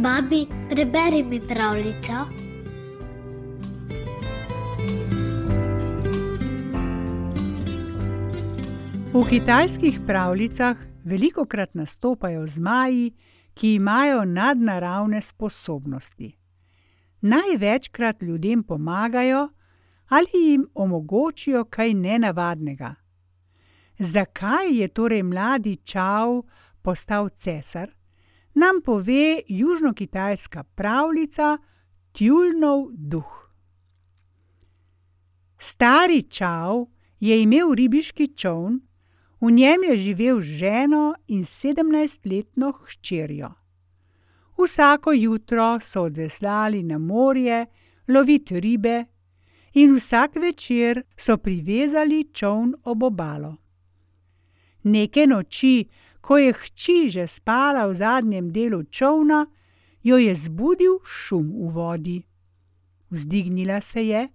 Babi, preberi mi pravljico. V kitajskih pravljicah veliko krat nastopajo zmaji, ki imajo nadnaravne sposobnosti. Največkrat ljudem pomagajo ali jim omogočijo kaj nenavadnega. Zakaj je torej mladi Čao postal cesar, nam pove južnokitajska pravljica Tjulnjev duh. Stari Čao je imel ribiški čoln, v njem je živel z ženo in sedemnajstletno hčerjo. Vsako jutro so odveslali na morje lovit ribe in vsak večer so privezali čoln ob obalo. Neke noči, ko je hči že spala v zadnjem delu čolna, jo je zbudil šum v vodi. Vzdignila se je,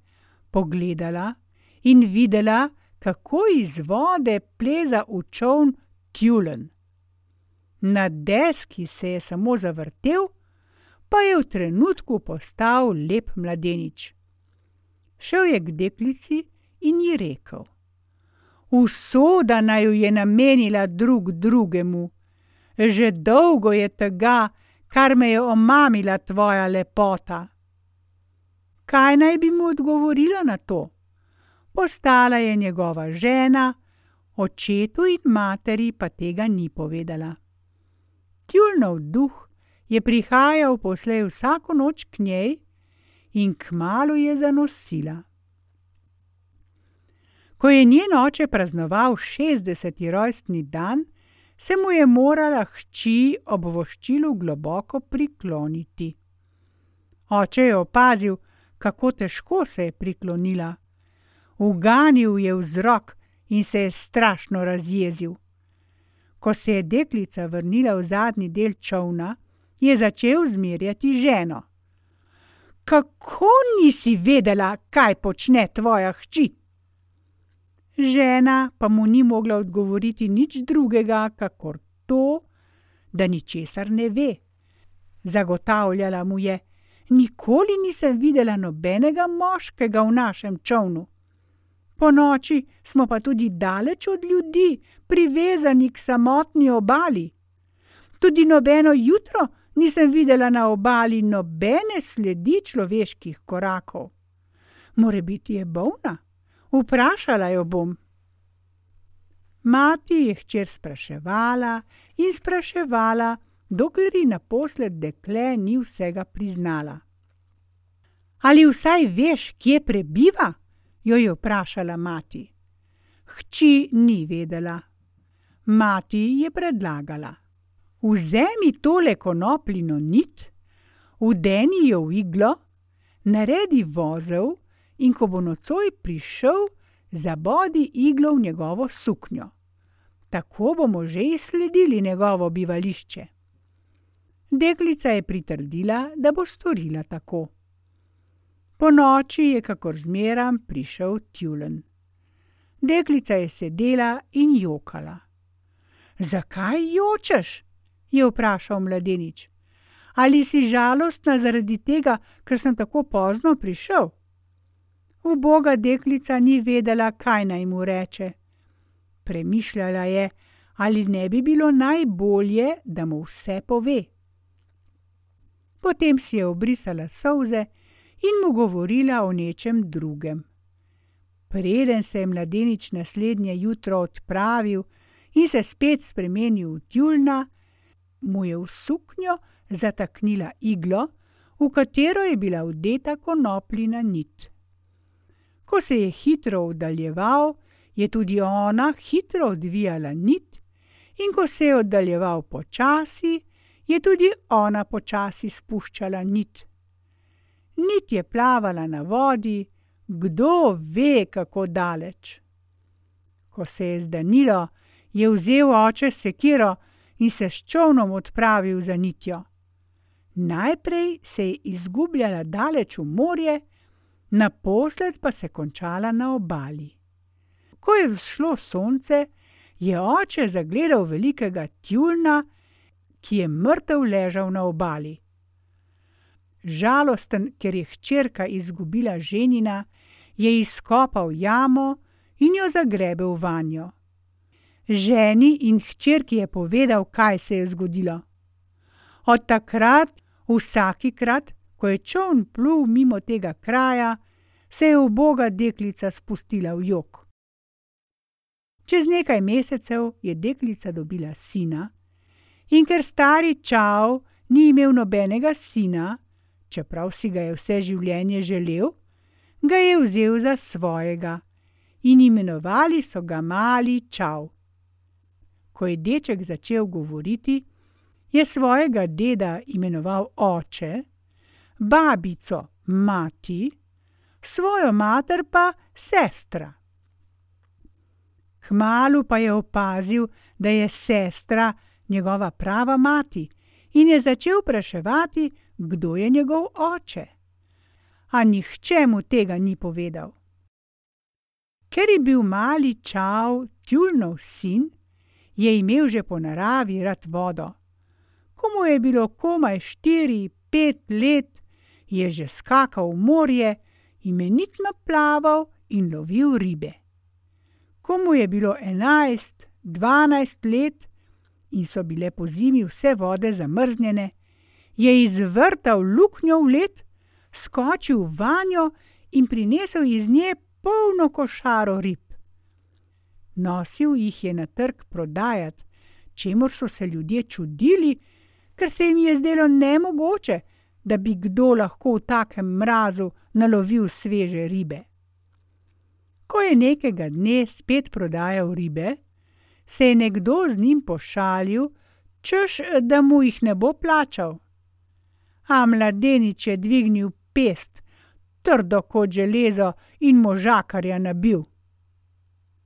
pogledala in videla, kako iz vode pleza v čoln tjulenj. Na deski se je samo zavrtel, pa je v trenutku postal lep mladenič. Šel je k deklici in ji rekel: Usoda naju je namenila drug drugemu. Že dolgo je tega, kar me je omamila tvoja lepota. Kaj naj bi mu odgovorila na to? Postala je njegova žena, očetu in materi pa tega ni povedala. Tjulnjev duh je prihajal poslej vsako noč k njej in kmalu je zanosila. Ko je njen oče praznoval šestdeseti rojstni dan, se mu je morala hči ob voščilu globoko prikloniti. Oče je opazil, kako težko se je priklonila. Uganil je vzrok in se je strašno razjezil. Ko se je deklica vrnila v zadnji del čolna, je začel zmerjati ženo. Kako nisi vedela, kaj počne tvoja hči? Žena pa mu ni mogla odgovoriti nič drugega, kakor to, da ničesar ne ve. Zagotavljala mu je: Nikoli nisem videla nobenega moškega v našem čolnu. Ponoči smo pa tudi daleč od ljudi, privezani k samotni obali. Tudi nobeno jutro nisem videla na obali nobene sledi človeških korakov. Morebiti je bolna? Vprašala jo bom. Mati je hčer spraševala in spraševala, dokler ji naposled dekle ni vsega priznala. Ali vsaj veš, kje prebiva? jo je vprašala mati. Hči ni vedela. Mati je predlagala: Vzemi tole konopljino nit, vdeni jo v iglo, naredi vozel in ko bo nocoj prišel, zabodi iglo v njegovo suknjo. Tako bomo že izsledili njegovo bivališče. Deklica je pritrdila, da bo storila tako. Ponoči je, kakor zmeram, prišel tjulenj. Deklica je sedela in jokala. Zakaj jočeš? je vprašal mladenič. Ali si žalostna zaradi tega, ker sem tako pozno prišel? Uboga deklica ni vedela, kaj naj mu reče. Premišljala je, ali ne bi bilo najbolje, da mu vse pove. Potem si je obrisala solze in mu govorila o nečem drugem. Preden se je mladenič naslednje jutro odpravil in se spet spremenil v tjulna, mu je v suknjo zataknila iglo, v katero je bila vdeta konopljina nit. Ko se je hitro oddaljeval, je tudi ona hitro odvijala nit, in ko se je oddaljeval počasi, je tudi ona počasi spuščala nit. Nit je plavala na vodi, kdo ve, kako daleč. Ko se je zdanilo, je vzel oče sekiro in se s čovnom odpravil za nitjo. Najprej se je izgubljala daleč v morje, naposled pa se končala na obali. Ko je vzšlo sonce, je oče zagledal velikega tjulna, ki je mrtev ležal na obali. Žalosten, ker je hčerka izgubila ženina, je izkopal jamo in jo zagrebil vanjo. Ženi in hčerki je povedal, kaj se je zgodilo. Od takrat, vsakikrat, ko je čovn plul mimo tega kraja, se je uboga deklica spustila v jok. Čez nekaj mesecev je deklica dobila sina, in ker stari čav ni imel nobenega sina, čeprav si ga je vse življenje želel, ga je vzel za svojega in imenovali so ga mali čav. Ko je deček začel govoriti, je svojega deda imenoval oče, babico mati, svojo mater pa sestra. Kmalu pa je opazil, da je sestra njegova prava mati, in je začel vpraševati, kdo je njegov oče. A nihče mu tega ni povedal. Ker je bil mali čav tjulnov sin, je imel že po naravi rad vodo. Ko mu je bilo komaj štiri, pet let, je že skakal v morje, imenitno plaval in lovil ribe ko mu je bilo enajst, dvanajst let in so bile po zimi vse vode zamrznjene, je izvrtal luknjo v led, skočil vanjo in prinesel iz nje polno košaro rib. Nosil jih je na trg prodajati, čemu so se ljudje čudili, ker se jim je zdelo nemogoče, da bi kdo lahko v takem mrazu nalovil sveže ribe. Ko je nekega dne spet prodajal ribe, se je nekdo z njim pošalil, češ da mu jih ne bo plačal. A mladenič je dvignil pest, trdo kot železo in možakarja nabil.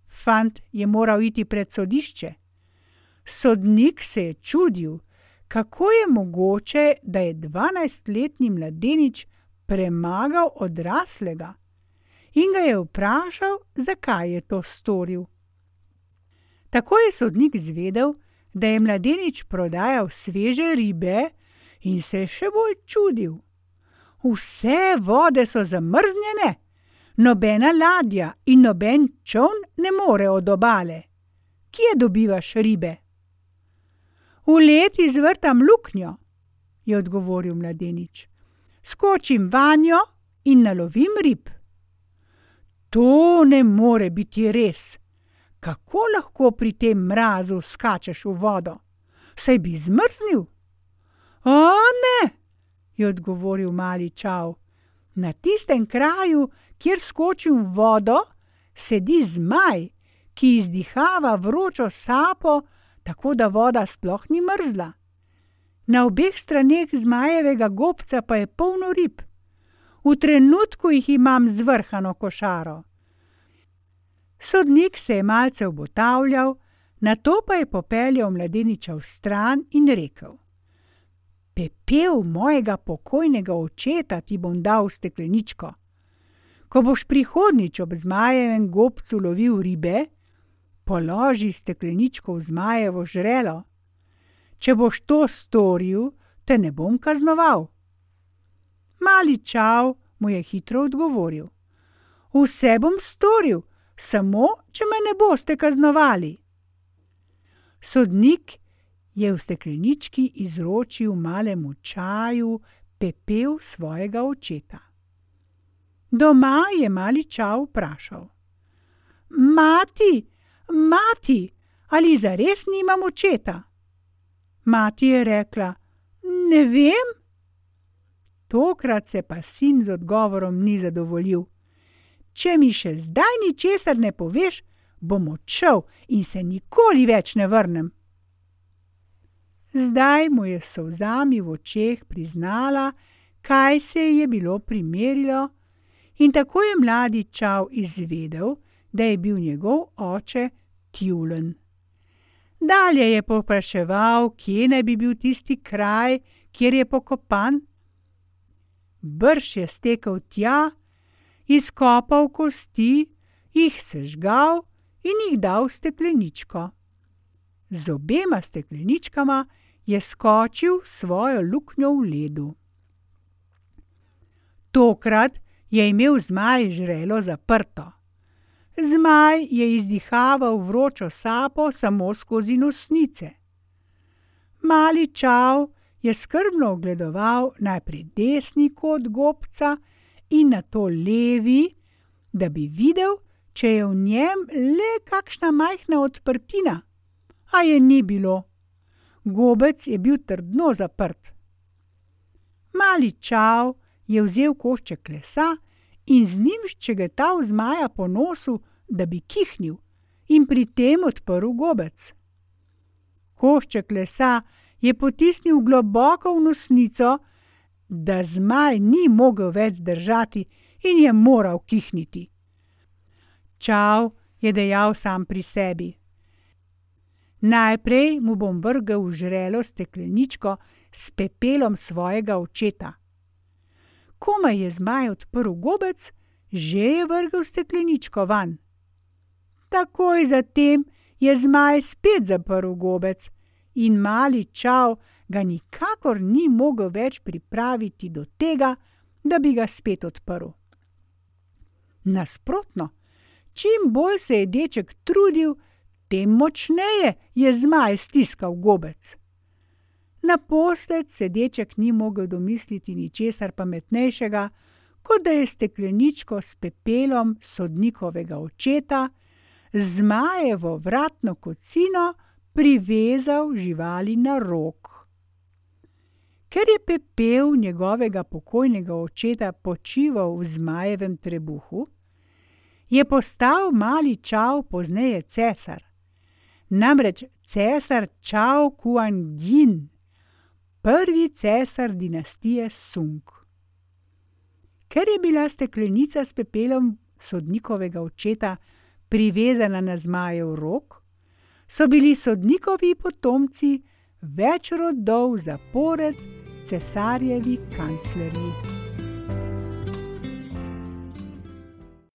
Fant je moral iti pred sodišče. Sodnik se je čudil, kako je mogoče, da je dvanajstletni mladenič premagal odraslega in ga je vprašal, zakaj je to storil. Tako je sodnik zvedel, da je mladenič prodajal sveže ribe in se je še bolj čudil. Vse vode so zamrznjene, nobena ladja in noben čovn ne more od obale. Kje dobivaš ribe? V let izvrtam luknjo, je odgovoril mladenič. Skočim vanjo in nalovim rib. To ne more biti res. Kako lahko pri tem mrazu skačeš v vodo? Saj bi zmrznil. O ne, je odgovoril mali čav. Na tistem kraju, kjer skočim v vodo, sedi zmaj, ki izdihava vročo sapo, tako da voda sploh ni mrzla. Na obeh straneh zmajevega gobca pa je polno rib v trenutku jih imam zvrhano košaro. Sodnik se je malce obotavljal, na to pa je popeljal mladeniča v stran in rekel: Pepel mojega pokojnega očeta ti bom dal v stekleničko. Ko boš prihodnič ob zmajevem gobcu lovil ribe, položi stekleničko v zmajevo žrelo. Če boš to storil, te ne bom kaznoval. Mali čav mu je hitro odgovoril: Vse bom storil, samo če me ne boste kaznovali. Sodnik je v steklenički izročil malemu čaju pepel svojega očeta. Doma je mali čav vprašal: Mati, mati, ali zares nimam očeta? Mati je rekla: Ne vem, Tokrat se pa sin z odgovorom ni zadovoljil. Če mi še zdaj ničesar ne poveš, bom odšel in se nikoli več ne vrnem. Zdaj mu je solzami v očeh priznala, kaj se je bilo primerilo, in tako je mladi čav izvedel, da je bil njegov oče Tjulen. Dalje je povpraševal, kje naj bi bil tisti kraj, kjer je pokopan brž je stekel tja, izkopal kosti, jih sežgal in jih dal v stekleničko. Z obema stekleničkama je skočil svojo luknjo v ledu. Tokrat je imel zmaj žrelo zaprto. Zmaj je izdihaval vročo sapo samo skozi nosnice. Mali čau je skrbno ogledoval najprej desni kot gobca in nato levi, da bi videl, če je v njem le kakšna majhna odprtina, a je ni bilo. Gobec je bil trdno zaprt. Mali čau je vzel košček lesa in z njim ščegetal zmaja po nosu, da bi kihnil, in pri tem odprl gobec. Košček lesa je potisnil globoko v nosnico, da zmaj ni mogel več zdržati in je moral kihniti. Čau, je dejal sam pri sebi. Najprej mu bom vrgel v žrelo stekleničko s pepelom svojega očeta. Komaj je zmaj odprl gobec, že je vrgel stekleničko van. Takoj zatem je zmaj spet zaprl gobec in mali čau ga nikakor ni mogel več pripraviti do tega, da bi ga spet odprl. Nasprotno, čim bolj se je deček trudil, tem močneje je zmaj stiskal gobec. Naposled se deček ni mogel domisliti ničesar pametnejšega, kot da je stekleničko s pepelom sodnikovega očeta, zmajevo vratno kocino privezal živali na rok. Ker je pepel njegovega pokojnega očeta počival v zmajevem trebuhu, je postal mali čau pozneje cesar. Namreč cesar Čau Kuan-Jin, prvi cesar dinastije Sung. Ker je bila steklenica s pepelom sodnikovega očeta privezana na zmajev rok, so bili sodnikovi potomci več rodov zapored cesarjevi kanclerji.